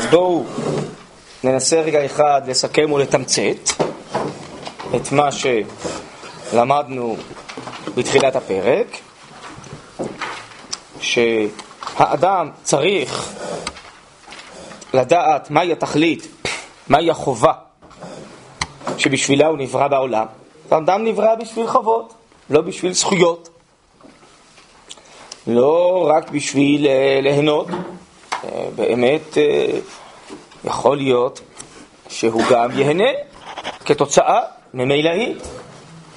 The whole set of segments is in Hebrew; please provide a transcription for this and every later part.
אז בואו ננסה רגע אחד לסכם ולתמצת את מה שלמדנו בתחילת הפרק, שהאדם צריך לדעת מהי התכלית, מהי החובה שבשבילה הוא נברא בעולם. האדם נברא בשביל חובות, לא בשביל זכויות. לא רק בשביל אה, ליהנות, אה, באמת אה, יכול להיות שהוא גם ייהנה כתוצאה ממילאית,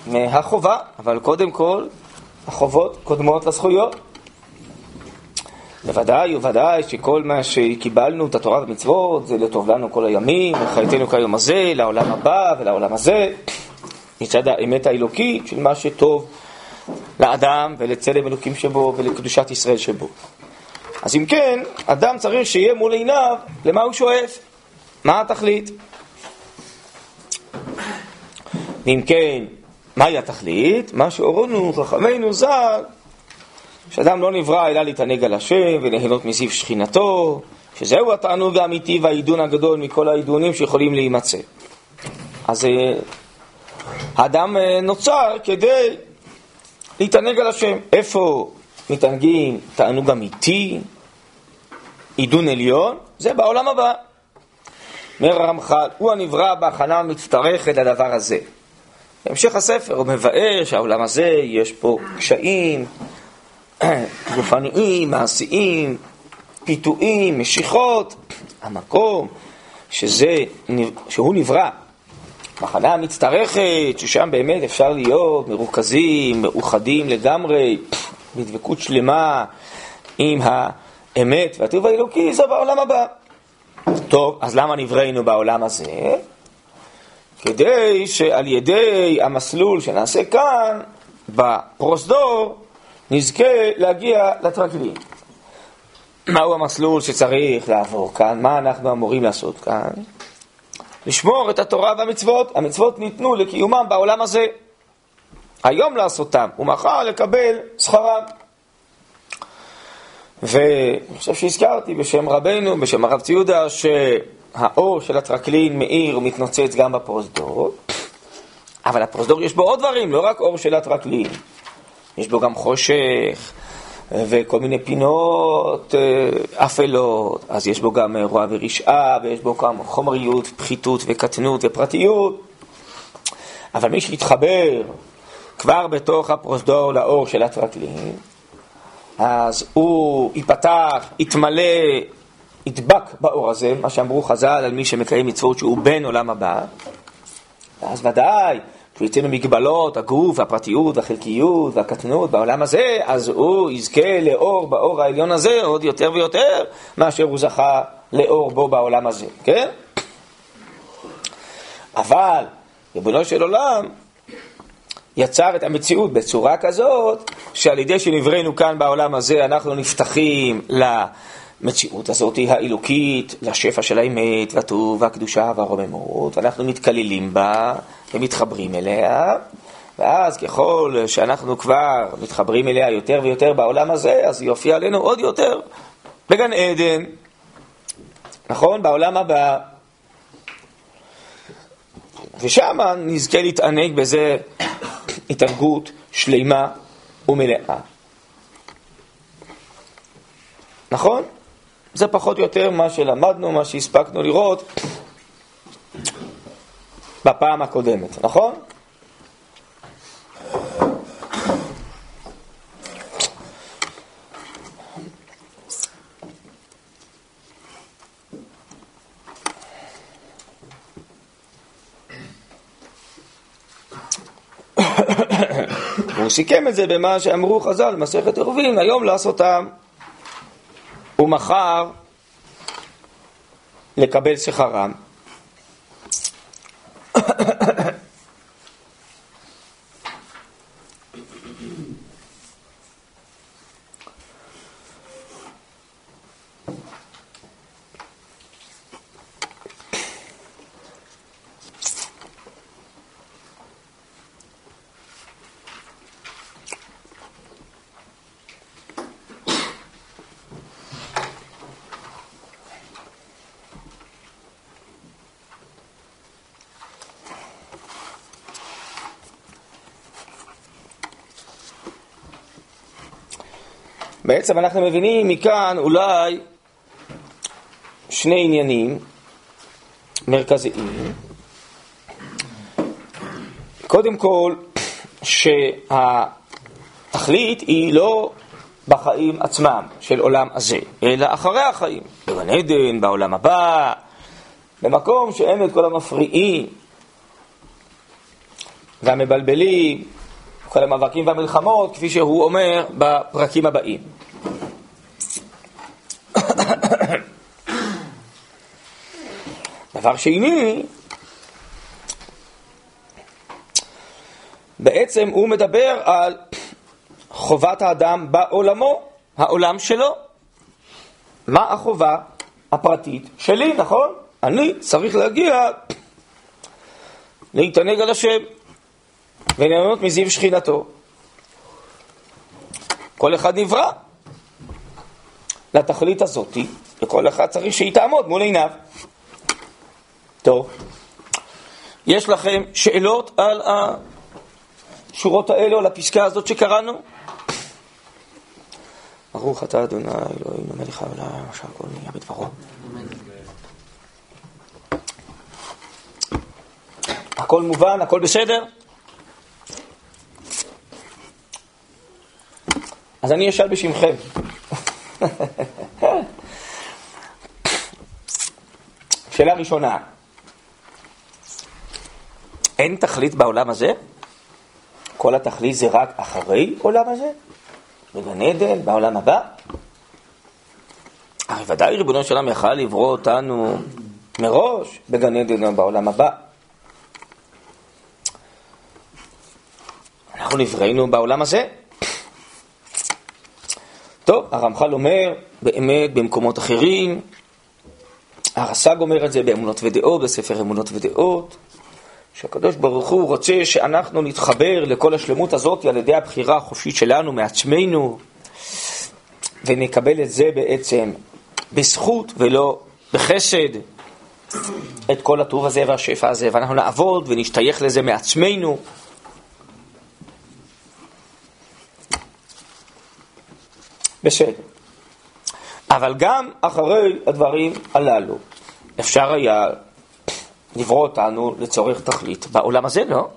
מהחובה, אבל קודם כל החובות קודמות לזכויות. בוודאי ובוודאי שכל מה שקיבלנו, את התורה והמצוות, זה לטוב לנו כל הימים, וחייתנו כיום הזה, לעולם הבא ולעולם הזה, מצד האמת האלוקית של מה שטוב לאדם ולצלם אלוקים שבו ולקדושת ישראל שבו. אז אם כן, אדם צריך שיהיה מול עיניו למה הוא שואף, מה התכלית. ואם כן, מהי התכלית? מה שהורונו חכמינו ז"ל, שאדם לא נברא אלא להתענג על השם וליהנות מזיו שכינתו, שזהו התענוג האמיתי והעידון הגדול מכל העידונים שיכולים להימצא. אז אה, האדם אה, נוצר כדי להתענג על השם. איפה מתענגים תענוג אמיתי, עידון עליון? זה בעולם הבא. אומר הרמח"ל, הוא הנברא בהכנה המצטרכת לדבר הזה. בהמשך הספר הוא מבאר שהעולם הזה יש פה קשיים גופניים, מעשיים, פיתויים, משיכות. המקום שזה, שהוא נברא מחנה המצטרכת, ששם באמת אפשר להיות מרוכזים, מאוחדים לגמרי, בדבקות שלמה עם האמת והטוב האלוקי, זה בעולם הבא. טוב, אז למה נבראנו בעולם הזה? כדי שעל ידי המסלול שנעשה כאן, בפרוזדור, נזכה להגיע לטרקלין. מהו המסלול שצריך לעבור כאן? מה אנחנו אמורים לעשות כאן? לשמור את התורה והמצוות. המצוות ניתנו לקיומם בעולם הזה. היום לעשותם, ומחר לקבל שכרם. ואני חושב שהזכרתי בשם רבנו, בשם הרב ציודה, שהאור של הטרקלין מאיר ומתנוצץ גם בפרוזדור, אבל הפרוזדור יש בו עוד דברים, לא רק אור של הטרקלין. יש בו גם חושך, וכל מיני פינות אה, אפלות, אז יש בו גם אה, רוע ורשעה, ויש בו גם חומריות, פחיתות וקטנות ופרטיות. אבל מי שיתחבר כבר בתוך הפרוזדור לאור של הטרקלין, אז הוא ייפתח, יתמלא, ידבק באור הזה, מה שאמרו חז"ל על מי שמקיים מצוות שהוא בן עולם הבא, ואז ודאי כשהוא יצא ממגבלות הגוף, הפרטיות, החלקיות והקטנות בעולם הזה, אז הוא יזכה לאור באור העליון הזה עוד יותר ויותר מאשר הוא זכה לאור בו בעולם הזה, כן? אבל ריבונו של עולם יצר את המציאות בצורה כזאת שעל ידי שנבראנו כאן בעולם הזה אנחנו נפתחים ל... המציאות הזאת האלוקית, לשפע של האמת, והטוב, והקדושה והרוממות, ואנחנו מתקללים בה ומתחברים אליה, ואז ככל שאנחנו כבר מתחברים אליה יותר ויותר בעולם הזה, אז היא יופיע עלינו עוד יותר בגן עדן, נכון? בעולם הבא. ושם נזכה להתענג בזה התענגות שלימה ומלאה. נכון? זה פחות או יותר מה שלמדנו, מה שהספקנו לראות בפעם הקודמת, נכון? סיכם את זה במה שאמרו חז"ל, מסכת עירובין, היום לעשותם. ומחר לקבל שכרם. בעצם אנחנו מבינים מכאן אולי שני עניינים מרכזיים. קודם כל, שהתכלית היא לא בחיים עצמם של עולם הזה, אלא אחרי החיים, בגן עדן, בעולם הבא, במקום שאין את כל המפריעים והמבלבלים, כל המאבקים והמלחמות, כפי שהוא אומר בפרקים הבאים. דבר שני, בעצם הוא מדבר על חובת האדם בעולמו, העולם שלו. מה החובה הפרטית שלי, נכון? אני צריך להגיע להתענג על השם וליהנות מזיו שכינתו. כל אחד נברא לתכלית הזאתי, וכל אחד צריך שהיא תעמוד מול עיניו. טוב, יש לכם שאלות על השורות האלו, על הפסקה הזאת שקראנו? ברוך אתה אדוני אלוהינו מלך העולם, אשר הכל נהיה בדברו. הכל מובן, הכל בסדר? אז אני אשאל בשמכם. שאלה ראשונה, אין תכלית בעולם הזה? כל התכלית זה רק אחרי עולם הזה? בגן עדן, בעולם הבא? הרי ודאי ריבונו של עולם יכל לברוא אותנו מראש בגן עדן או בעולם הבא. אנחנו נבראנו בעולם הזה. טוב, הרמח"ל אומר, באמת במקומות אחרים, הרס"ג אומר את זה באמונות ודעות, בספר אמונות ודעות, שהקדוש ברוך הוא רוצה שאנחנו נתחבר לכל השלמות הזאת על ידי הבחירה החופשית שלנו מעצמנו, ונקבל את זה בעצם בזכות ולא בחסד, את כל הטוב הזה והשפע הזה, ואנחנו נעבוד ונשתייך לזה מעצמנו. בסדר. אבל גם אחרי הדברים הללו, אפשר היה לברוא אותנו לצורך תכלית בעולם הזה, לא?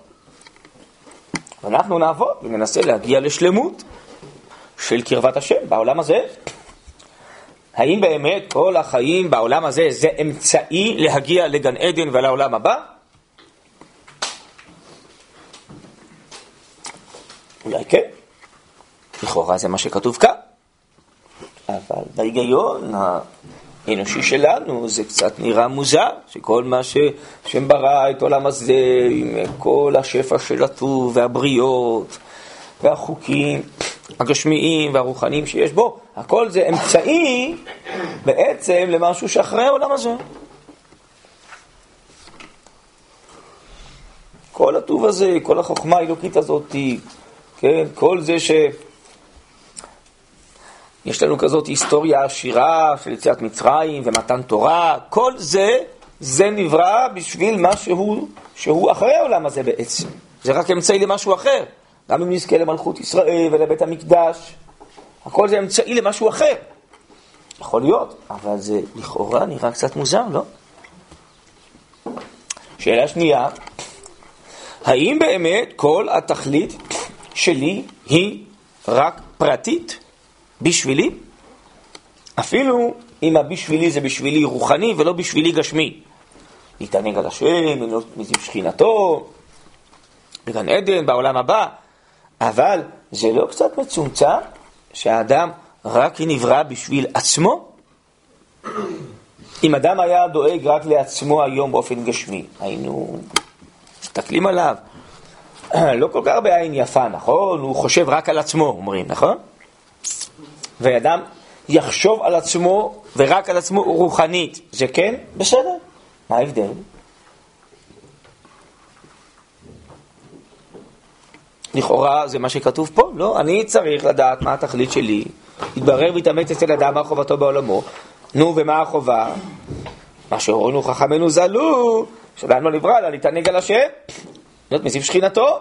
ואנחנו נעבוד וננסה להגיע לשלמות של קרבת השם בעולם הזה. האם באמת כל החיים בעולם הזה זה אמצעי להגיע לגן עדן ולעולם הבא? אולי כן. לכאורה זה מה שכתוב כאן. אבל בהיגיון האנושי שלנו זה קצת נראה מוזר, שכל מה שהשם ברא את עולם הזה עם כל השפע של הטוב והבריות והחוקים הגשמיים והרוחניים שיש בו, הכל זה אמצעי בעצם למשהו שאחרי העולם הזה. כל הטוב הזה, כל החוכמה האלוקית הזאת, כן, כל זה ש... יש לנו כזאת היסטוריה עשירה של יציאת מצרים ומתן תורה, כל זה, זה נברא בשביל משהו שהוא אחרי העולם הזה בעצם. זה רק אמצעי למשהו אחר. גם אם נזכה למלכות ישראל ולבית המקדש, הכל זה אמצעי למשהו אחר. יכול להיות, אבל זה לכאורה נראה קצת מוזר, לא? שאלה שנייה, האם באמת כל התכלית שלי היא רק פרטית? בשבילי, אפילו אם הבשבילי זה בשבילי רוחני ולא בשבילי גשמי. להתענג על השם, מזיו שכינתו, בגן עדן, בעולם הבא, אבל זה לא קצת מצומצם שהאדם רק נברא בשביל עצמו? אם אדם היה דואג רק לעצמו היום באופן גשמי, היינו מסתכלים עליו, לא כל כך בעין יפה, נכון? הוא חושב רק על עצמו, אומרים, נכון? ואדם יחשוב על עצמו ורק על עצמו רוחנית, זה כן? בסדר. מה ההבדל? לכאורה זה מה שכתוב פה, לא, אני צריך לדעת מה התכלית שלי, יתברר ויתאמץ אצל אדם מה חובתו בעולמו, נו ומה החובה? מה שהורינו חכמינו זלו, שלנו נברא לה להתענג על השם, להיות מזיו שכינתו,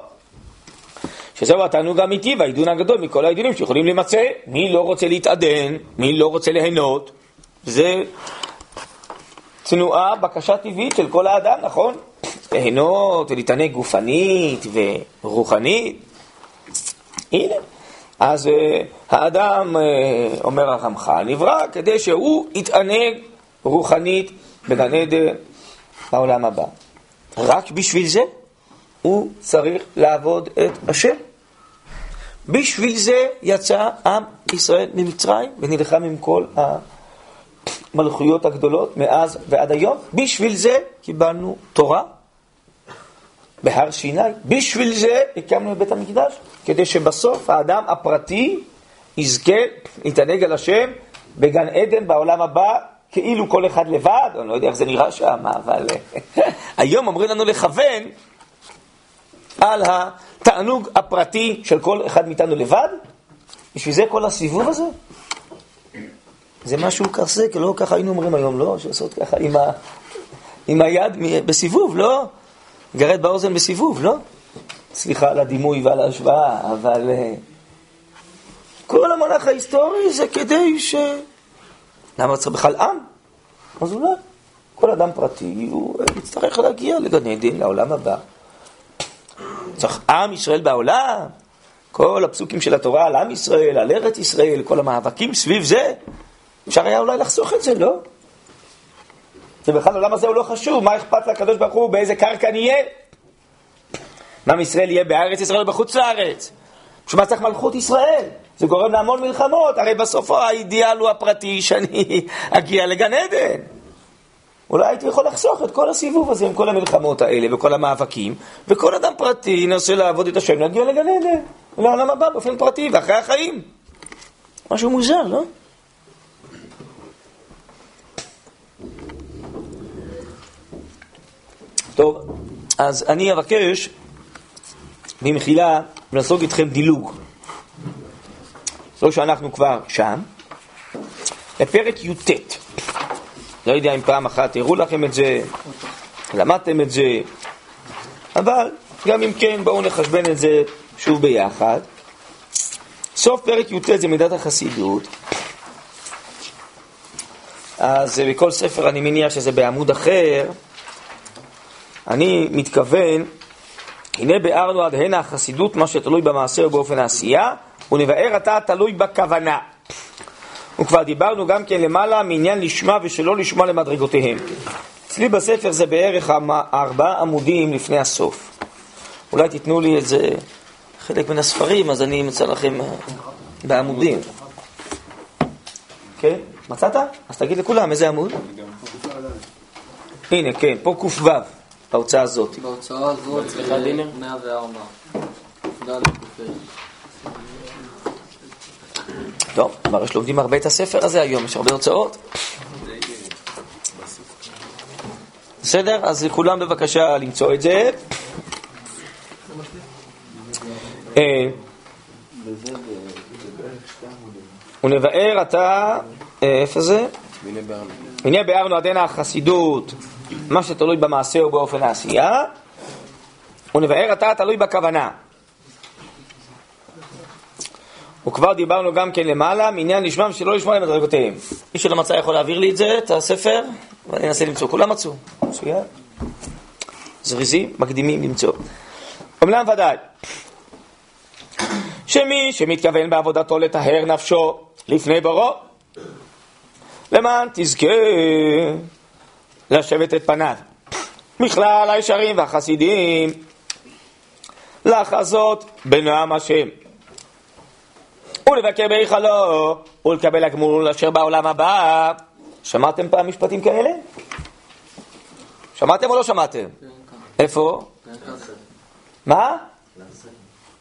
שזהו התענוג האמיתי והעידון הגדול מכל העידונים שיכולים להימצא. מי לא רוצה להתעדן? מי לא רוצה ליהנות? זה תנועה, בקשה טבעית של כל האדם, נכון? ליהנות ולהתענג גופנית ורוחנית. הנה. אז uh, האדם, uh, אומר הרמח"ל, נברא כדי שהוא יתענג רוחנית בגן עדן בעולם הבא. רק בשביל זה הוא צריך לעבוד את השם. בשביל זה יצא עם ישראל ממצרים ונלחם עם כל המלכויות הגדולות מאז ועד היום. בשביל זה קיבלנו תורה בהר סיני. בשביל זה הקמנו את בית המקדש, כדי שבסוף האדם הפרטי יזכה להתענג על השם בגן עדן בעולם הבא, כאילו כל אחד לבד, אני לא יודע איך זה נראה שם, אבל היום אומרים לנו לכוון על התענוג הפרטי של כל אחד מאיתנו לבד? בשביל זה כל הסיבוב הזה? זה משהו כזה, לא ככה היינו אומרים היום, לא? שעושות ככה עם, ה... עם היד בסיבוב, לא? גרד באוזן בסיבוב, לא? סליחה על הדימוי ועל ההשוואה, אבל אה, כל המונח ההיסטורי זה כדי ש... למה צריך בכלל עם? אז אולי כל אדם פרטי הוא אה, יצטרך להגיע לגן עדן, לעולם הבא. צריך עם ישראל בעולם, כל הפסוקים של התורה על עם ישראל, על ארץ ישראל, כל המאבקים סביב זה, אפשר היה אולי לחסוך את זה, לא? ובכלל העולם הזה הוא לא חשוב, מה אכפת לקדוש ברוך הוא באיזה קרקע נהיה? עם ישראל יהיה בארץ ישראל או בחוץ לארץ? בשביל מה צריך מלכות ישראל? זה גורם להמון מלחמות, הרי בסוף האידיאל הוא הפרטי שאני אגיע לגן עדן. אולי הייתי יכול לחסוך את כל הסיבוב הזה עם כל המלחמות האלה וכל המאבקים, וכל אדם פרטי ינסה לעבוד את השם, להגיע לגן עדן, לעולם הבא באופן פרטי ואחרי החיים. משהו מוזר, לא? טוב, אז אני אבקש במחילה לעסוק איתכם דילוג. לא שאנחנו כבר שם, לפרק י"ט. לא יודע אם פעם אחת הראו לכם את זה, למדתם את זה, אבל גם אם כן, בואו נחשבן את זה שוב ביחד. סוף פרק י"ט זה מידת החסידות. אז בכל ספר אני מניח שזה בעמוד אחר. אני מתכוון, הנה ביארנו עד הנה החסידות, מה שתלוי במעשה ובאופן העשייה, ונבאר אתה תלוי בכוונה. וכבר דיברנו גם כן למעלה מעניין לשמה ושלא לשמה למדרגותיהם. אצלי בספר זה בערך ארבעה עמודים לפני הסוף. אולי תיתנו לי איזה חלק מן הספרים, אז אני אמצא לכם אה, בעמודים. כן? מצאת? אז תגיד לכולם איזה עמוד. הנה, כן, פה ק"ו, בהוצאה הזאת. בהוצאה הזאת, סליחה, דינר? 104. טוב, כבר יש לומדים הרבה את הספר הזה היום, יש הרבה הוצאות. בסדר? אז לכולם בבקשה למצוא את זה. אה, ונבאר אתה, אה, איפה זה? הנה ביארנו עדנה החסידות, מה שתלוי במעשה ובאופן העשייה, ונבאר אתה תלוי בכוונה. וכבר דיברנו גם כן למעלה, מעניין לשמם שלא לשמוע למדרגותיהם. מי שלא מצא יכול להעביר לי את זה, את הספר, ואני אנסה למצוא. כולם מצאו. מצוין. זריזים, מקדימים למצוא. אומנם ודאי, שמי שמתכוון בעבודתו לטהר נפשו לפני בורו, למען תזכה לשבת את פניו. מכלל הישרים והחסידים, לחזות בנועם השם. ולבקר בהיכלו, ולקבל הגמול אשר בעולם הבא. שמעתם פעם משפטים כאלה? שמעתם או לא שמעתם? איפה? מה?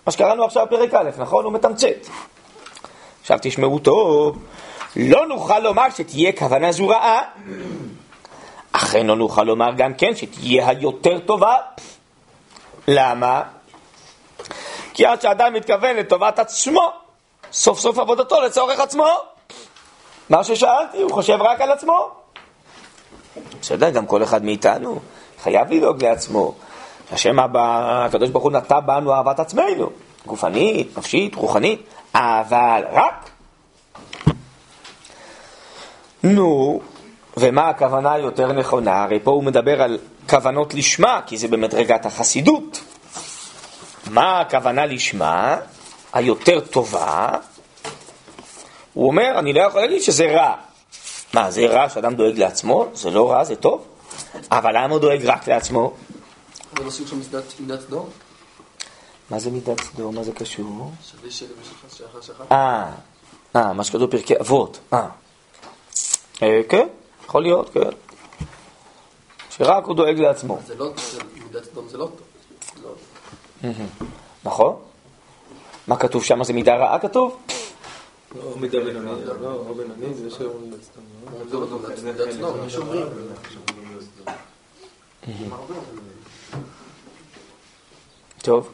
מה שקראנו עכשיו פרק א', נכון? הוא מתמצת. עכשיו תשמעו טוב, לא נוכל לומר שתהיה כוונה זו רעה, אכן לא נוכל לומר גם כן שתהיה היותר טובה. למה? כי עד שאדם מתכוון לטובת עצמו, סוף סוף עבודתו לצורך עצמו. מה ששאלתי, הוא חושב רק על עצמו. בסדר, גם כל אחד מאיתנו חייב לדאוג לעצמו. השם הבא, הקדוש ברוך הוא נטע בנו אהבת עצמנו. גופנית, נפשית, רוחנית, אבל רק. נו, ומה הכוונה היותר נכונה? הרי פה הוא מדבר על כוונות לשמה, כי זה במדרגת החסידות. מה הכוונה לשמה היותר טובה? הוא אומר, אני לא יכול להגיד שזה רע. מה, זה רע שאדם דואג לעצמו? זה לא רע, זה טוב. אבל למה הוא דואג רק לעצמו? זה לא סוג של מידת סדום? מה זה מידת סדום? מה זה קשור? אה, אה, מה שכתוב פרקי אבות. אה. אה, כן, יכול להיות, כן. שרק הוא דואג לעצמו. זה לא, מידת סדום זה לא טוב. נכון? מה כתוב שם? זה מידה רעה כתוב? או מידה בינונית, לא, או בינונית, זה לא שאומרים. טוב.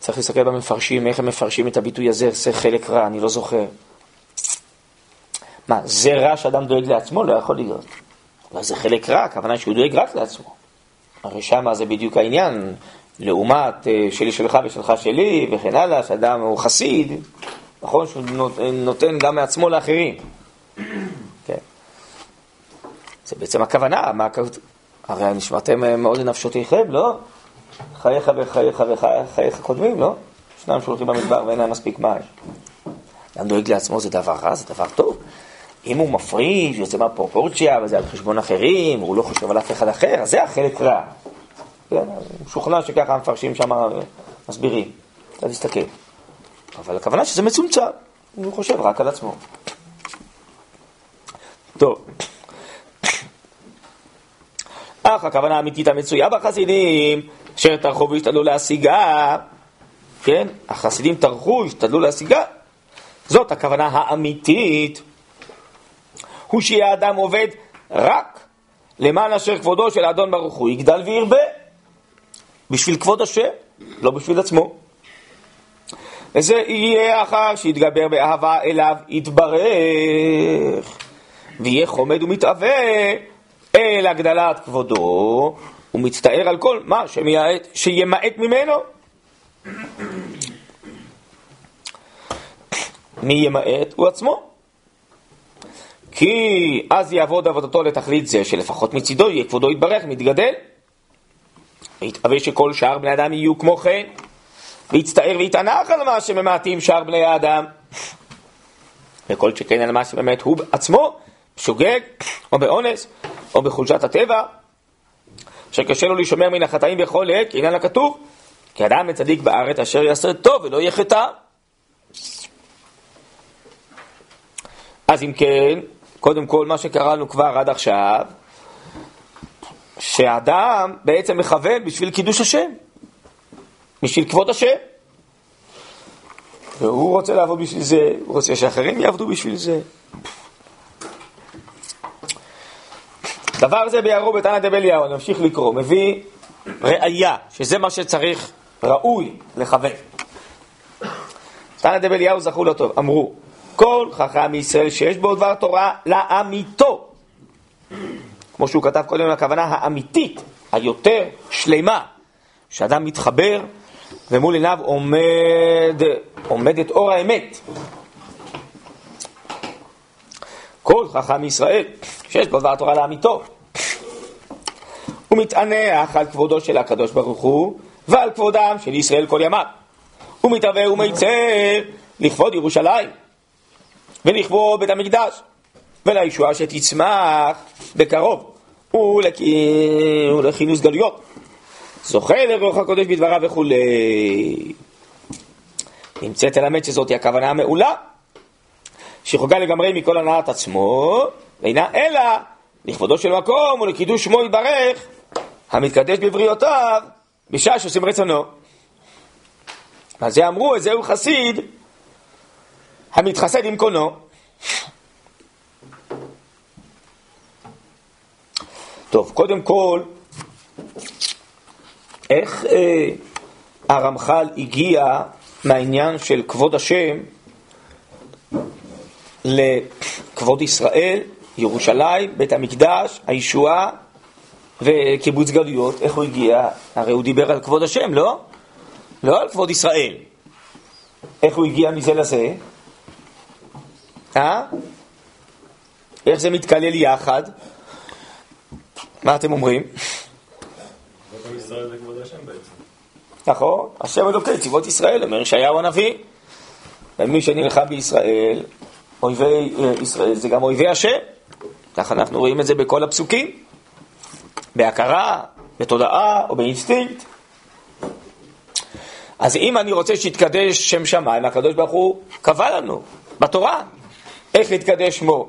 צריך להסתכל במפרשים, איך הם מפרשים את הביטוי הזה, זה חלק רע, אני לא זוכר. מה, זה רע שאדם דואג לעצמו? לא יכול להיות. אבל זה חלק רע, הכוונה שהוא דואג רק לעצמו. הרי שמה זה בדיוק העניין, לעומת אה, שלי שלך ושלך שלי וכן הלאה, שאדם הוא חסיד, נכון שהוא נות- נותן גם מעצמו לאחרים. כן. זה בעצם הכוונה, מה הכוונה? הרי נשמעתם אה, מאוד לנפשותיכם, לא? חייך וחייך וחייך קודמים, לא? שניים שהולכים במדבר ואין להם מספיק מים. אדם דואג לעצמו זה דבר רע, זה דבר טוב. אם הוא מפריד, יוצא מהפרופורציה, וזה על חשבון אחרים, הוא לא חושב על אף אחד אחר, אז זה החלק רע. כן, אני משוכנע שככה המפרשים שם מסבירים. אתה תסתכל. אבל הכוונה שזה מצומצם, הוא חושב רק על עצמו. טוב. אך הכוונה האמיתית המצויה בחסידים, אשר טרחו והשתדלו להשיגה, כן, החסידים טרחו, השתדלו להשיגה, זאת הכוונה האמיתית, הוא שיהיה האדם עובד רק למען אשר כבודו של האדון ברוך הוא יגדל וירבה, בשביל כבוד השם, לא בשביל עצמו. וזה יהיה אחר שיתגבר באהבה אליו יתברך, ויהיה חומד ומתאווה אל הגדלת כבודו, ומצטער על כל מה שמייעט, שימעט ממנו. מי ימעט? הוא עצמו. כי אז יעבוד עבודתו לתכלית זה, שלפחות מצידו יהיה כבודו יתברך, מתגדל. ויתאווה שכל שאר בני אדם יהיו כמו כן, ויצטער ויתענח על מה שממעטים שאר בני האדם. וכל שכן על מה שבאמת הוא עצמו בשוגג, או באונס, או בחולשת הטבע, שקשה לו להישמר מן החטאים בכל עת, כעניין הכתוב, כי אדם מצדיק בארץ אשר יעשה טוב ולא יהיה חטא. אז אם כן, קודם כל מה שקראנו כבר עד עכשיו, שאדם בעצם מכוון בשביל קידוש השם, בשביל כבוד השם. והוא רוצה לעבוד בשביל זה, הוא רוצה שאחרים יעבדו בשביל זה. דבר זה ביארו בתנא דבליהו, נמשיך לקרוא, מביא ראייה, שזה מה שצריך, ראוי לכוון. תנא דבליהו זכו לו טוב, אמרו, כל חכם מישראל שיש בו דבר תורה לאמיתו. כמו שהוא כתב קודם, הכוונה האמיתית, היותר שלמה, שאדם מתחבר ומול עיניו עומד, עומדת אור האמת. כל חכם מישראל שיש בו דבר לאמיתו. הוא מתענח על כבודו של הקדוש ברוך הוא ועל כבודם של ישראל כל ימיו. הוא מתהווה ומיצר לכבוד ירושלים ולכבוד בית המקדש ולישועה שתצמח בקרוב ולכ... ולכינוס גלויות. זוכה לרוח הקודש בדבריו וכולי. נמצאת ללמד שזאת היא הכוונה המעולה שחוגה לגמרי מכל הנעת עצמו, ואינה אלא לכבודו של מקום ולקידוש שמו יתברך, המתקדש בבריאותיו, בשעה שעושים רצונו. אז זה אמרו, זהו חסיד המתחסד עם קונו. טוב, קודם כל, איך אה, הרמח"ל הגיע מהעניין של כבוד השם לכבוד ישראל, ירושלים, בית המקדש, הישועה וקיבוץ גלויות. איך הוא הגיע? הרי הוא דיבר על כבוד השם, לא? לא על כבוד ישראל. איך הוא הגיע מזה לזה? אה? איך זה מתקלל יחד? מה אתם אומרים? נכון, השם אלוקי צבאות ישראל, אומר ישעיהו הנביא. ומי שנלחם בישראל, אויבי אה, ישראל זה גם אויבי השם. ככה אנחנו רואים את זה בכל הפסוקים. בהכרה, בתודעה או באינסטינקט. אז אם אני רוצה שיתקדש שם שמיים, הקדוש ברוך הוא קבע לנו בתורה איך להתקדש שמו.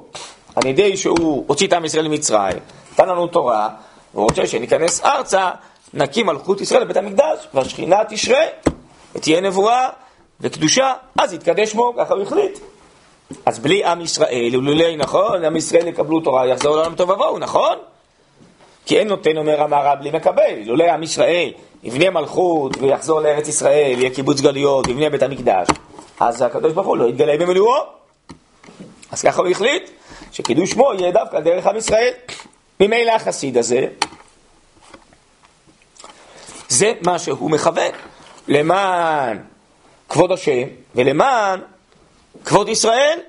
על ידי שהוא הוציא את עם ישראל ממצרים, נתן לנו תורה, הוא רוצה שניכנס ארצה, נקים מלכות ישראל לבית המקדש, והשכינה תשרה, ותהיה נבואה וקדושה, אז יתקדש שמו, ככה הוא החליט. אז בלי עם ישראל, ולולי, נכון, עם ישראל יקבלו תורה, יחזור לעולם טוב ובואו, נכון? כי אין נותן אומר המערה בלי מקבל, לולי עם ישראל יבנה מלכות ויחזור לארץ ישראל, יהיה קיבוץ גלויות, יבנה בית המקדש, אז הקדוש ברוך הוא לא יתגלה במלואו. אז ככה הוא החליט, שקידוש שמו יהיה דווקא דרך עם ישראל. ממילא החסיד הזה, זה מה שהוא מכוון, למען כבוד השם ולמען כבוד ישראל,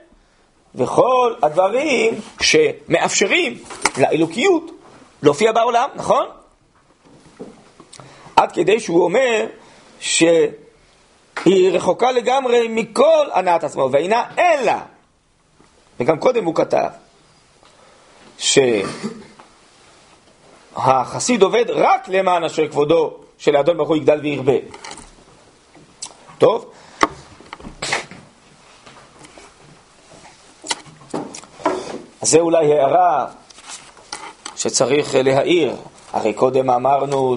וכל הדברים שמאפשרים לאלוקיות להופיע בעולם, נכון? עד כדי שהוא אומר שהיא רחוקה לגמרי מכל הנעת עצמו, ואינה אלא, וגם קודם הוא כתב, שהחסיד עובד רק למען אשר כבודו של האדון ברוך הוא יגדל וירבה. טוב? אז זה אולי הערה שצריך להעיר. הרי קודם אמרנו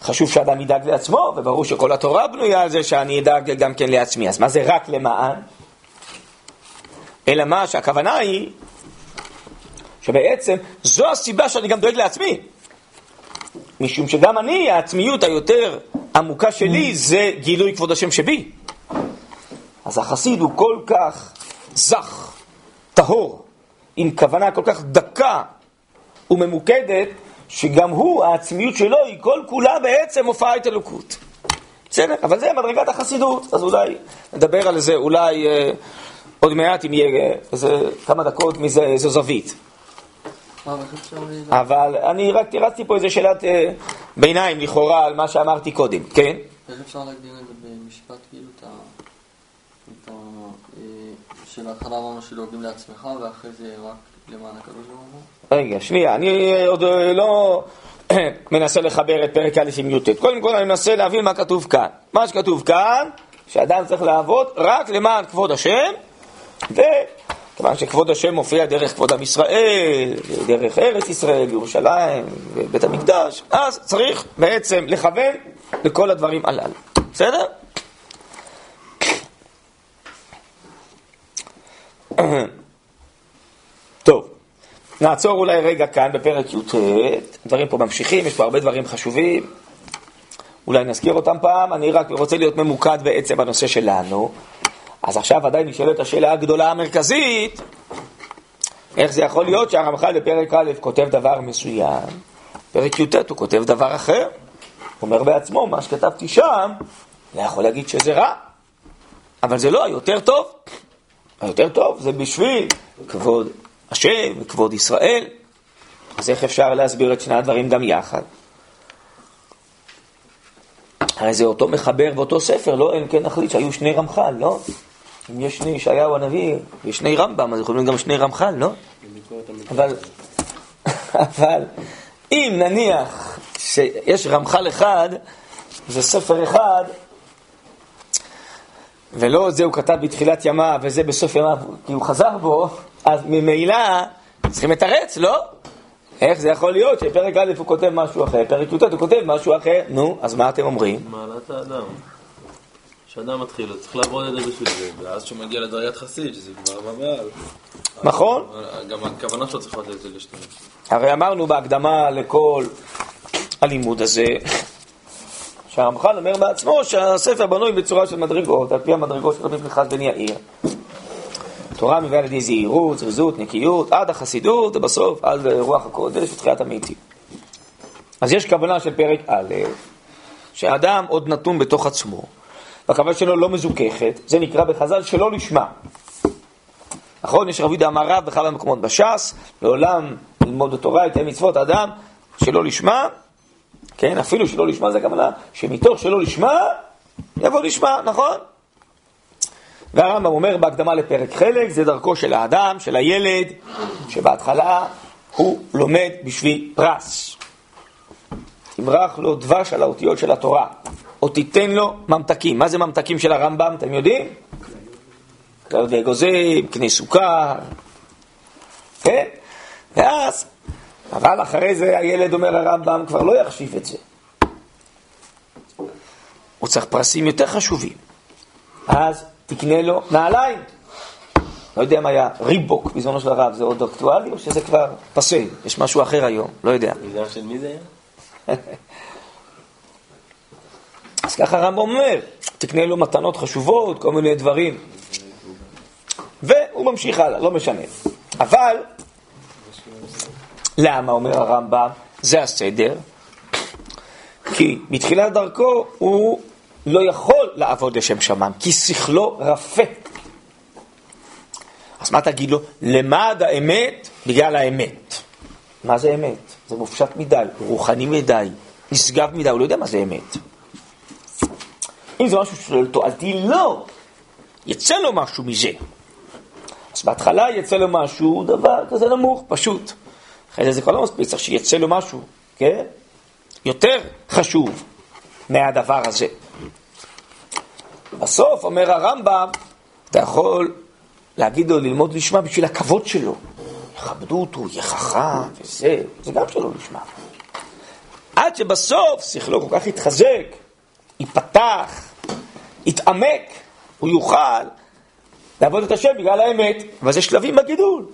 שחשוב שאדם ידאג לעצמו, וברור שכל התורה בנויה על זה שאני אדאג גם כן לעצמי. אז מה זה רק למען? אלא מה שהכוונה היא שבעצם זו הסיבה שאני גם דואג לעצמי. משום שגם אני, העצמיות היותר עמוקה שלי זה גילוי כבוד השם שבי. אז החסיד הוא כל כך זך, טהור, עם כוונה כל כך דקה וממוקדת, שגם הוא, העצמיות שלו היא כל כולה בעצם הופעת אלוקות. בסדר, אבל זה מדרגת החסידות, אז אולי נדבר על זה, אולי אה, עוד מעט אם יהיה אה, איזה כמה דקות מזה, איזו זווית. אבל אני רק תירצתי פה איזה שאלת אה, ביניים לכאורה על מה שאמרתי קודם, כן? איך אפשר להגדיר את זה במשפט, כאילו, את ה... אה, שלהתחלה אמרנו שדואגים לעצמך, ואחרי זה רק למען הקדוש ברוך הוא? רגע, שנייה, אני עוד אה, לא מנסה לחבר את פרק א' עם י"ט. קודם כל אני מנסה להבין מה כתוב כאן. מה שכתוב כאן, שאדם צריך לעבוד רק למען כבוד השם, וכיוון שכבוד השם מופיע דרך כבוד עם ישראל, דרך ארץ ישראל, ירושלים, ובית המקדש, אז צריך בעצם לכוון לכל הדברים הללו. בסדר? טוב, נעצור אולי רגע כאן בפרק י"ט, דברים פה ממשיכים, יש פה הרבה דברים חשובים, אולי נזכיר אותם פעם, אני רק רוצה להיות ממוקד בעצם בנושא שלנו. אז עכשיו עדיין נשאלת השאלה הגדולה המרכזית, איך זה יכול להיות שהרמח"ל בפרק א' כותב דבר מסוים, בפרק י"ט הוא כותב דבר אחר, הוא אומר בעצמו, מה שכתבתי שם, אני יכול להגיד שזה רע, אבל זה לא היותר טוב. היותר טוב זה בשביל כבוד השם וכבוד ישראל. אז איך אפשר להסביר את שני הדברים גם יחד? הרי זה אותו מחבר באותו ספר, לא? אם כן נחליט שהיו שני רמח"ל, לא? אם יש שני ישעיהו הנביא ושני רמב"ם, אז יכולים גם שני רמח"ל, לא? אבל, אבל אם נניח שיש רמח"ל אחד, זה ספר אחד, ולא זה הוא כתב בתחילת ימיו וזה בסוף ימיו כי הוא חזר בו, אז ממילא צריכים לתרץ, לא? איך זה יכול להיות שפרק א' הוא כותב משהו אחר, פרק י"ט הוא כותב משהו אחר, נו, אז מה אתם אומרים? מעלת האדם. כשאדם מתחיל, הוא צריך לעבוד את זה בשביל זה, ואז כשהוא מגיע לדרגת חסיד, שזה כבר במעל. נכון. גם הכוונה שלו צריכה להיות לשתיים. הרי אמרנו בהקדמה לכל הלימוד הזה, שהרמח"ל אומר בעצמו שהספר בנוי בצורה של מדרגות, על פי המדרגות של רבי פנחס בן יאיר. תורה מביאה לידי זהירות, זריזות, נקיות, עד החסידות, ובסוף עד רוח הקודש ותחיית המתים. אז יש כוונה של פרק א', שהאדם עוד נתון בתוך עצמו, והכוונה שלו לא מזוככת, זה נקרא בחז"ל שלא לשמה. נכון? יש רבי יהודה אמר רב בכמה מקומות בש"ס, לעולם ללמוד בתורה, יתן מצוות אדם שלא לשמה, כן, אפילו שלא לשמה זה הכוונה, שמתוך שלא לשמה, יבוא לשמה, נכון? והרמב"ם אומר בהקדמה לפרק חלק, זה דרכו של האדם, של הילד, שבהתחלה הוא לומד בשביל פרס. תמרח לו דבש על האותיות של התורה, או תיתן לו ממתקים. מה זה ממתקים של הרמב"ם, אתם יודעים? כלב ואגוזים, קנה סוכר, כן? ואז, אבל אחרי זה הילד אומר הרמב"ם כבר לא יחשיב את זה. הוא צריך פרסים יותר חשובים. אז תקנה לו נעליים. לא יודע מה היה ריבוק בזמנו של הרב, זה עוד אקטואלי או שזה כבר פסה? יש משהו אחר היום, לא יודע. של מי זה היה? ככה הרמב"ם אומר, תקנה לו מתנות חשובות, כל מיני דברים. והוא ממשיך הלאה, לא משנה. אבל, למה, אומר הרמב"ם, זה הסדר? כי בתחילת דרכו הוא לא יכול לעבוד לשם שמיים, כי שכלו רפה. אז מה תגיד לו? למד האמת בגלל האמת. מה זה אמת? זה מופשט מדי, רוחני מדי, נשגב מדי, הוא לא יודע מה זה אמת. אם זה משהו שואל תועלתי, לא. יצא לו משהו מזה. אז בהתחלה יצא לו משהו, דבר כזה נמוך, פשוט. אחרי זה זה כבר לא מספיק, צריך שיצא לו משהו, כן? יותר חשוב מהדבר הזה. בסוף, אומר הרמב"ם, אתה יכול להגיד לו ללמוד לשמה בשביל הכבוד שלו. יכבדו אותו, יהיה חכם וזה, זה גם שלא לשמה. עד שבסוף שכלו כל כך יתחזק, ייפתח, יתעמק, הוא יוכל לעבוד את השם בגלל האמת. אבל זה שלבים בגידול,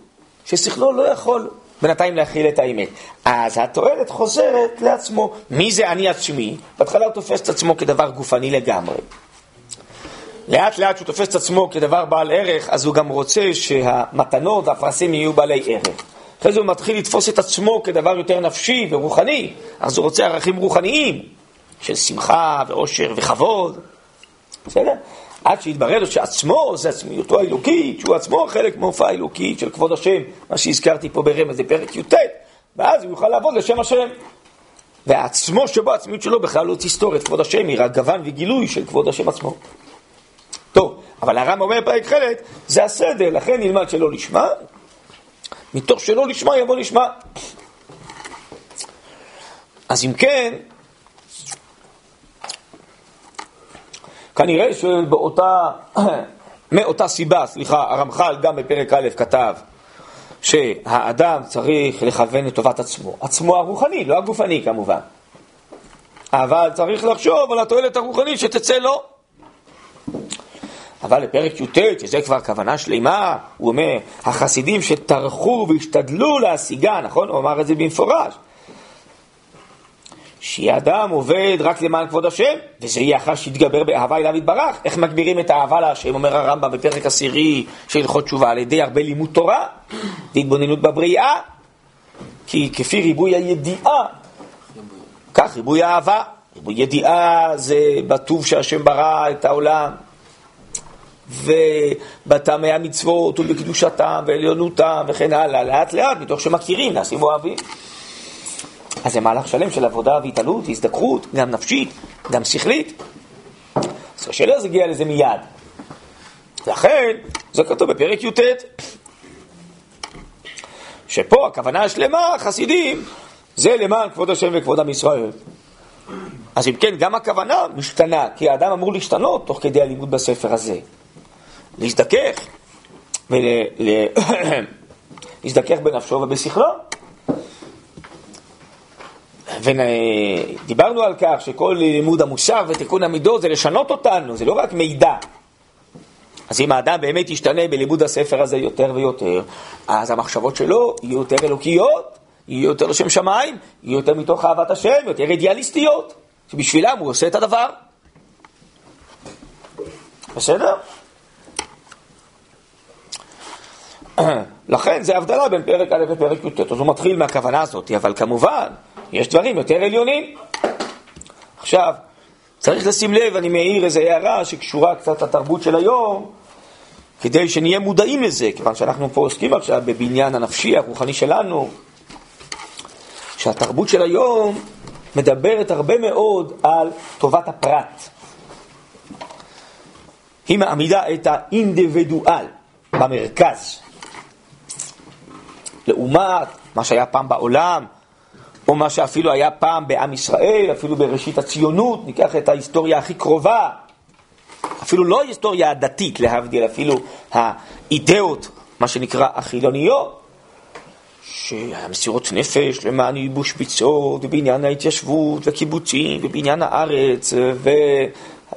ששכלו לא יכול בינתיים להכיל את האמת. אז התועלת חוזרת לעצמו. מי זה אני עצמי? בהתחלה הוא תופס את עצמו כדבר גופני לגמרי. לאט לאט שהוא תופס את עצמו כדבר בעל ערך, אז הוא גם רוצה שהמתנות והפרסים יהיו בעלי ערך. אחרי זה הוא מתחיל לתפוס את עצמו כדבר יותר נפשי ורוחני, אז הוא רוצה ערכים רוחניים של שמחה ואושר וכבוד. בסדר? עד שיתברר שעצמו זה עצמיותו האלוקית, שהוא עצמו חלק מהופעה האלוקית של כבוד השם, מה שהזכרתי פה ברמז, זה פרק י"ט, ואז הוא יוכל לעבוד לשם השם. והעצמו שבו, העצמיות שלו בכלל לא תסתור את כבוד השם, היא רק גוון וגילוי של כבוד השם עצמו. טוב, אבל הרמב"ם אומר פרק חלק, זה הסדר, לכן נלמד שלא לשמה, מתוך שלא לשמה יבוא לשמה. אז אם כן, כנראה שבאותה, מאותה סיבה, סליחה, הרמח"ל גם בפרק א' כתב שהאדם צריך לכוון לטובת עצמו, עצמו הרוחני, לא הגופני כמובן, אבל צריך לחשוב על התועלת הרוחנית שתצא לו. אבל לפרק י"ט, שזה כבר כוונה שלמה, הוא אומר, החסידים שטרחו והשתדלו להשיגה, נכון? הוא אמר את זה במפורש. שאדם עובד רק למען כבוד השם, וזה יהיה אחר שיתגבר באהבה אליו יתברך. איך מגבירים את האהבה להשם, אומר הרמב"ם בפרק עשירי של הלכות תשובה, על ידי הרבה לימוד תורה והתבוננות בבריאה, כי כפי ריבוי הידיעה, כך ריבוי האהבה. ריבוי ידיעה זה בטוב שהשם ברא את העולם, ובטעמי המצוות ובקדושתם ועליונותם וכן הלאה, לאט לאט, מתוך שמכירים, נעשים אוהבים. אז זה מהלך שלם של עבודה והתעלות, הזדקרות, גם נפשית, גם שכלית. אז קשה להגיע לזה מיד. לכן, זה כתוב בפרק י"ט, שפה הכוונה השלמה, חסידים, זה למען כבוד השם וכבוד עם ישראל. אז אם כן, גם הכוונה משתנה, כי האדם אמור להשתנות תוך כדי הלימוד בספר הזה. להזדכך, ולהזדכך בנפשו ובשכלו. ודיברנו על כך שכל לימוד המוסר ותיקון המידות זה לשנות אותנו, זה לא רק מידע. אז אם האדם באמת ישתנה בלימוד הספר הזה יותר ויותר, אז המחשבות שלו יהיו יותר אלוקיות, יהיו יותר לשם שמיים, יהיו יותר מתוך אהבת השם, יותר אידיאליסטיות, שבשבילם הוא עושה את הדבר. בסדר? לכן זה הבדלה בין פרק א' לפרק י"ט, אז הוא מתחיל מהכוונה הזאת, אבל כמובן, יש דברים יותר עליונים. עכשיו, צריך לשים לב, אני מעיר איזו הערה שקשורה קצת לתרבות של היום, כדי שנהיה מודעים לזה, כיוון שאנחנו פה עוסקים עכשיו בבניין הנפשי, הרוחני שלנו, שהתרבות של היום מדברת הרבה מאוד על טובת הפרט. היא מעמידה את האינדיבידואל במרכז. לעומת מה שהיה פעם בעולם, או מה שאפילו היה פעם בעם ישראל, אפילו בראשית הציונות, ניקח את ההיסטוריה הכי קרובה, אפילו לא ההיסטוריה הדתית, להבדיל, אפילו האידאות, מה שנקרא החילוניות, שהיה מסירות נפש למען ייבוש ביצות, ובעניין ההתיישבות, וקיבוצים, ובעניין הארץ,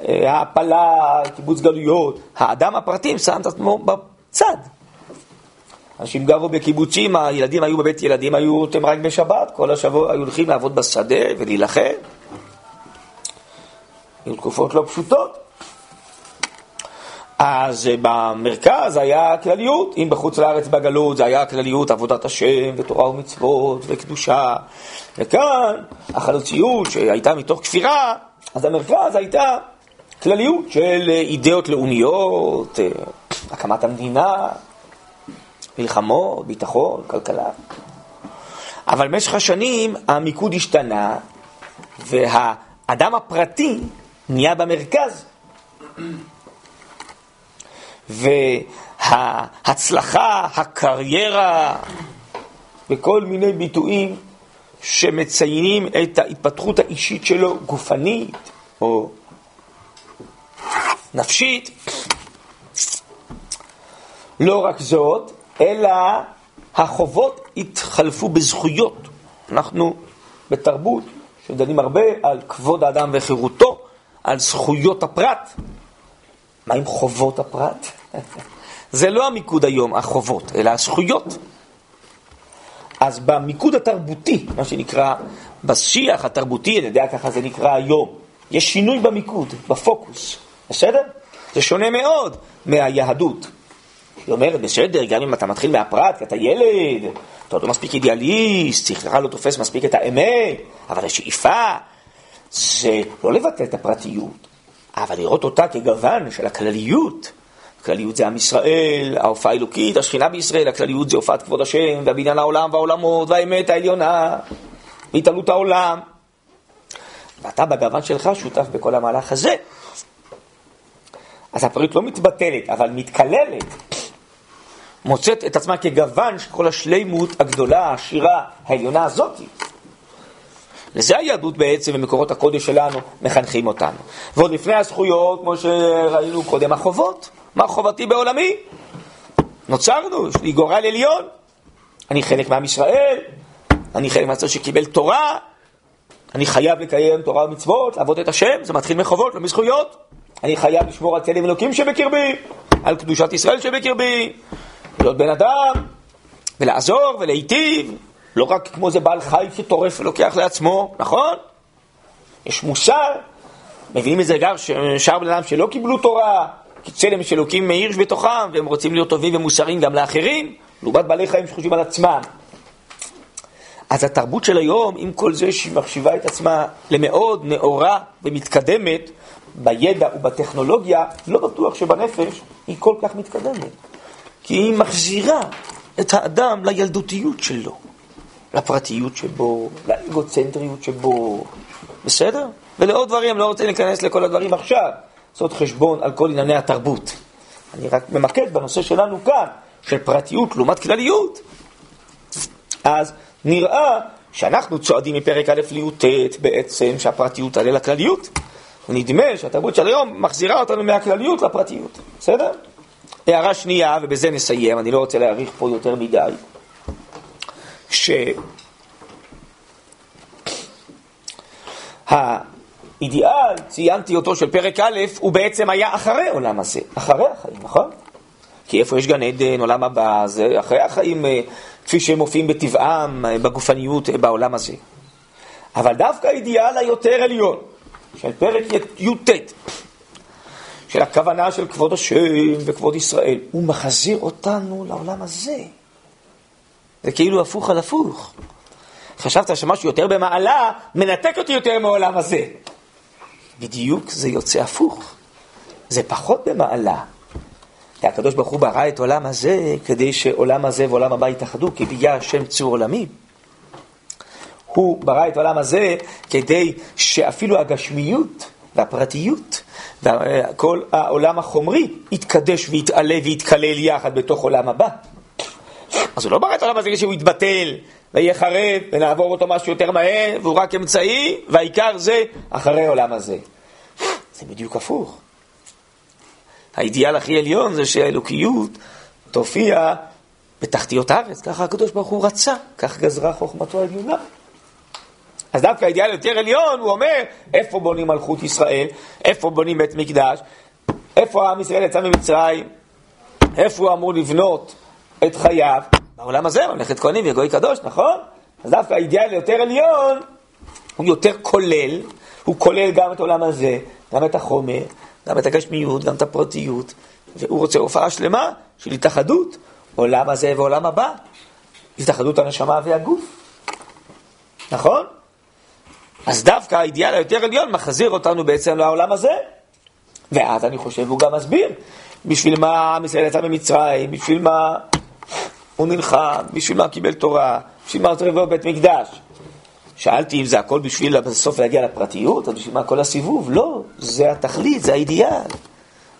וההעפלה, קיבוץ גלויות. האדם הפרטי שם את עצמו בצד. אנשים גרו בקיבוצים, הילדים היו בבית ילדים, היו אותם רק בשבת, כל השבוע היו הולכים לעבוד בשדה ולהילחם. היו תקופות לא פשוטות. אז אה, במרכז היה כלליות, אם בחוץ לארץ בגלות זה היה כלליות עבודת השם ותורה ומצוות וקדושה, וכאן החלוציות שהייתה מתוך כפירה, אז המרכז הייתה כלליות של אידאות לאומיות, אה, הקמת המדינה, מלחמות, ביטחון, כלכלה. אבל במשך השנים המיקוד השתנה והאדם הפרטי נהיה במרכז. וההצלחה, הקריירה וכל מיני ביטויים שמציינים את ההתפתחות האישית שלו, גופנית או נפשית. לא רק זאת, אלא החובות התחלפו בזכויות. אנחנו בתרבות שדנים הרבה על כבוד האדם וחירותו, על זכויות הפרט. מה עם חובות הפרט? זה לא המיקוד היום, החובות, אלא הזכויות. אז במיקוד התרבותי, מה שנקרא, בשיח התרבותי, אני יודע ככה זה נקרא היום, יש שינוי במיקוד, בפוקוס, בסדר? זה שונה מאוד מהיהדות. היא אומרת, בסדר, גם אם אתה מתחיל מהפרט, כי אתה ילד, אתה לא מספיק אידיאליסט, שכלך לא תופס מספיק את האמת, אבל השאיפה זה לא לבטל את הפרטיות, אבל לראות אותה כגוון של הכלליות. הכלליות זה עם ישראל, ההופעה האלוקית, השכינה בישראל, הכלליות זה הופעת כבוד השם, והבניין העולם והעולמות, והאמת העליונה, והתעלות העולם. ואתה בגוון שלך שותף בכל המהלך הזה. אז הפרט לא מתבטלת, אבל מתקללת. מוצאת את עצמה כגוון של כל השלימות הגדולה, העשירה, העליונה הזאת. לזה היהדות בעצם ומקורות הקודש שלנו מחנכים אותנו. ועוד לפני הזכויות, כמו שראינו קודם, החובות. מה חובתי בעולמי? נוצרנו, יש לי גורל עליון. אני חלק מעם ישראל, אני חלק מהצד שקיבל תורה, אני חייב לקיים תורה ומצוות, לעבוד את השם, זה מתחיל מחובות, לא מזכויות. אני חייב לשמור על צלם אלוקים שבקרבי, על קדושת ישראל שבקרבי, להיות בן אדם, ולעזור ולהיטיב, לא רק כמו זה בעל חי שטורף ולוקח לעצמו, נכון? יש מוסר, מבינים את זה גם שאר בן אדם שלא קיבלו תורה, כי צלם של אלוקים מאיר בתוכם, והם רוצים להיות טובים ומוסריים גם לאחרים, לעומת בעלי חיים שחושבים על עצמם. אז התרבות של היום, עם כל זה שהיא מחשיבה את עצמה למאוד נאורה ומתקדמת בידע ובטכנולוגיה, לא בטוח שבנפש היא כל כך מתקדמת. כי היא מחזירה את האדם לילדותיות שלו, לפרטיות שבו, לאגוצנטריות שבו, בסדר? ולעוד דברים, לא רוצה להיכנס לכל הדברים עכשיו, לעשות חשבון על כל ענייני התרבות. אני רק ממקד בנושא שלנו כאן, של פרטיות לעומת כלליות. אז נראה שאנחנו צועדים מפרק א' לי"ט בעצם, שהפרטיות תעלה לכלליות. ונדמה שהתרבות של היום מחזירה אותנו מהכלליות לפרטיות, בסדר? הערה שנייה, ובזה נסיים, אני לא רוצה להאריך פה יותר מדי, שהאידיאל, ציינתי אותו, של פרק א', הוא בעצם היה אחרי עולם הזה, אחרי החיים, נכון? כי איפה יש גן עדן, עולם הבא, זה אחרי החיים אה, כפי שהם מופיעים בטבעם, אה, בגופניות, אה, בעולם הזה. אבל דווקא האידיאל היותר עליון, של פרק י"ט, של הכוונה של כבוד השם וכבוד ישראל, הוא מחזיר אותנו לעולם הזה. זה כאילו הפוך על הפוך. חשבת שמשהו יותר במעלה מנתק אותי יותר מהעולם הזה. בדיוק זה יוצא הפוך. זה פחות במעלה. כי הקדוש ברוך הוא ברא את עולם הזה כדי שעולם הזה ועולם הבא יתאחדו, כי ביה השם צור עולמי. הוא ברא את העולם הזה כדי שאפילו הגשמיות והפרטיות וכל העולם החומרי יתקדש ויתעלה ויתקלל יחד בתוך עולם הבא. אז הוא לא ברא את העולם הזה שהוא יתבטל ויהיה חרב ונעבור אותו משהו יותר מהר והוא רק אמצעי והעיקר זה אחרי העולם הזה. זה בדיוק הפוך. האידיאל הכי עליון זה שהאלוקיות תופיע בתחתיות הארץ, ככה הקדוש ברוך הוא רצה, כך גזרה חוכמתו העליונה. אז דווקא האידיאל יותר עליון, הוא אומר, איפה בונים מלכות ישראל, איפה בונים בית מקדש, איפה עם ישראל יצא ממצרים, איפה הוא אמור לבנות את חייו, בעולם הזה, ממלכת כהנים וגוי קדוש, נכון? אז דווקא האידיאל יותר עליון, הוא יותר כולל, הוא כולל גם את העולם הזה, גם את החומר, גם את הגשמיות, גם את הפרטיות, והוא רוצה הופעה שלמה של התאחדות, עולם הזה ועולם הבא, התאחדות הנשמה והגוף, נכון? אז דווקא האידיאל היותר עליון מחזיר אותנו בעצם לעולם הזה. ואז אני חושב, הוא גם מסביר בשביל מה עם ישראל יצא ממצרים, בשביל מה הוא נלחם, בשביל מה קיבל תורה, בשביל מה צריך לבוא בבית מקדש. שאלתי אם זה הכל בשביל בסוף להגיע לפרטיות, או בשביל מה כל הסיבוב? לא, זה התכלית, זה האידיאל.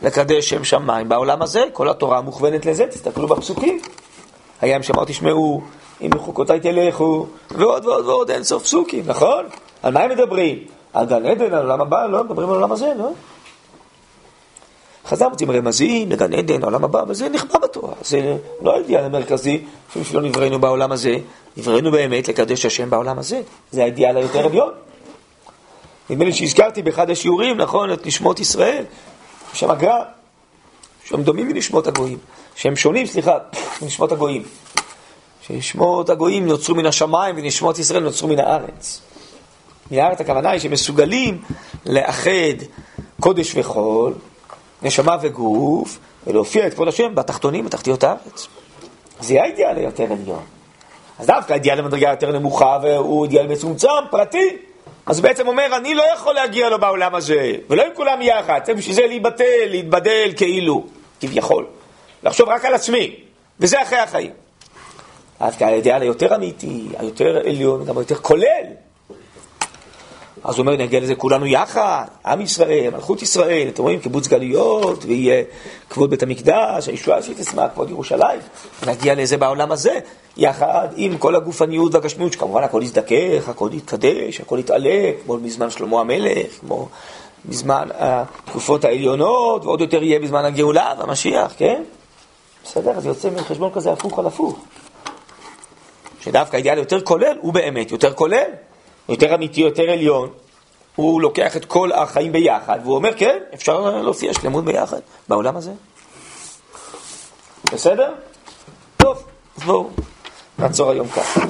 לקדש שם שמיים בעולם הזה, כל התורה מוכוונת לזה, תסתכלו בפסוקים. הים שמר תשמעו, אם בחוקותיי תלכו, ועוד ועוד ועוד אין סוף פסוקים, נכון? על מה הם מדברים? על גן עדן, על עולם הבא? לא, מדברים על עולם הזה, לא? חז"ל מוצאים רמזים לגן עדן, העולם הבא, וזה נכבה בתורה. זה לא האידיאל המרכזי, אפילו שלא נבראנו בעולם הזה, נבראנו באמת לקדש השם בעולם הזה. זה האידיאל היותר עליון. נדמה לי שהזכרתי באחד השיעורים, נכון, את נשמות ישראל, שם הגר"א, שהם דומים מנשמות הגויים, שהם שונים, סליחה, מנשמות הגויים. שנשמות הגויים נוצרו מן השמיים ונשמות ישראל נוצרו מן הארץ. מן הארץ הכוונה היא שמסוגלים לאחד קודש וחול, נשמה וגוף, ולהופיע את כבוד השם בתחתונים, בתחתיות הארץ. זה האידיאל היותר עליון. אז דווקא האידיאל למדרגה יותר נמוכה, והוא אידיאל מצומצם, פרטי. אז הוא בעצם אומר, אני לא יכול להגיע לו בעולם הזה, ולא עם כולם יחד, צריך בשביל זה להיבטל, להתבדל כאילו, כביכול. לחשוב רק על עצמי, וזה אחרי החיים. אז האידיאל היותר אמיתי, היותר עליון, גם היותר כולל, אז הוא אומר, נגיע לזה כולנו יחד, עם ישראל, מלכות ישראל, אתם רואים, קיבוץ גלויות, ויהיה כבוד בית המקדש, הישועה שתשמח, כבוד ירושלים. נגיע לזה בעולם הזה, יחד עם כל הגופניות והגשמיות, שכמובן הכל יזדכך, הכל יתקדש, הכל יתעלה, כמו בזמן שלמה המלך, כמו בזמן התקופות העליונות, ועוד יותר יהיה בזמן הגאולה והמשיח, כן? בסדר, אז יוצא מחשבון כזה הפוך על הפוך. שדווקא האידיאל יותר כולל, הוא באמת יותר כולל. יותר אמיתי, יותר עליון, הוא לוקח את כל החיים ביחד, והוא אומר, כן, אפשר להופיע שלמות ביחד בעולם הזה. בסדר? טוב, אז בואו נעצור היום ככה.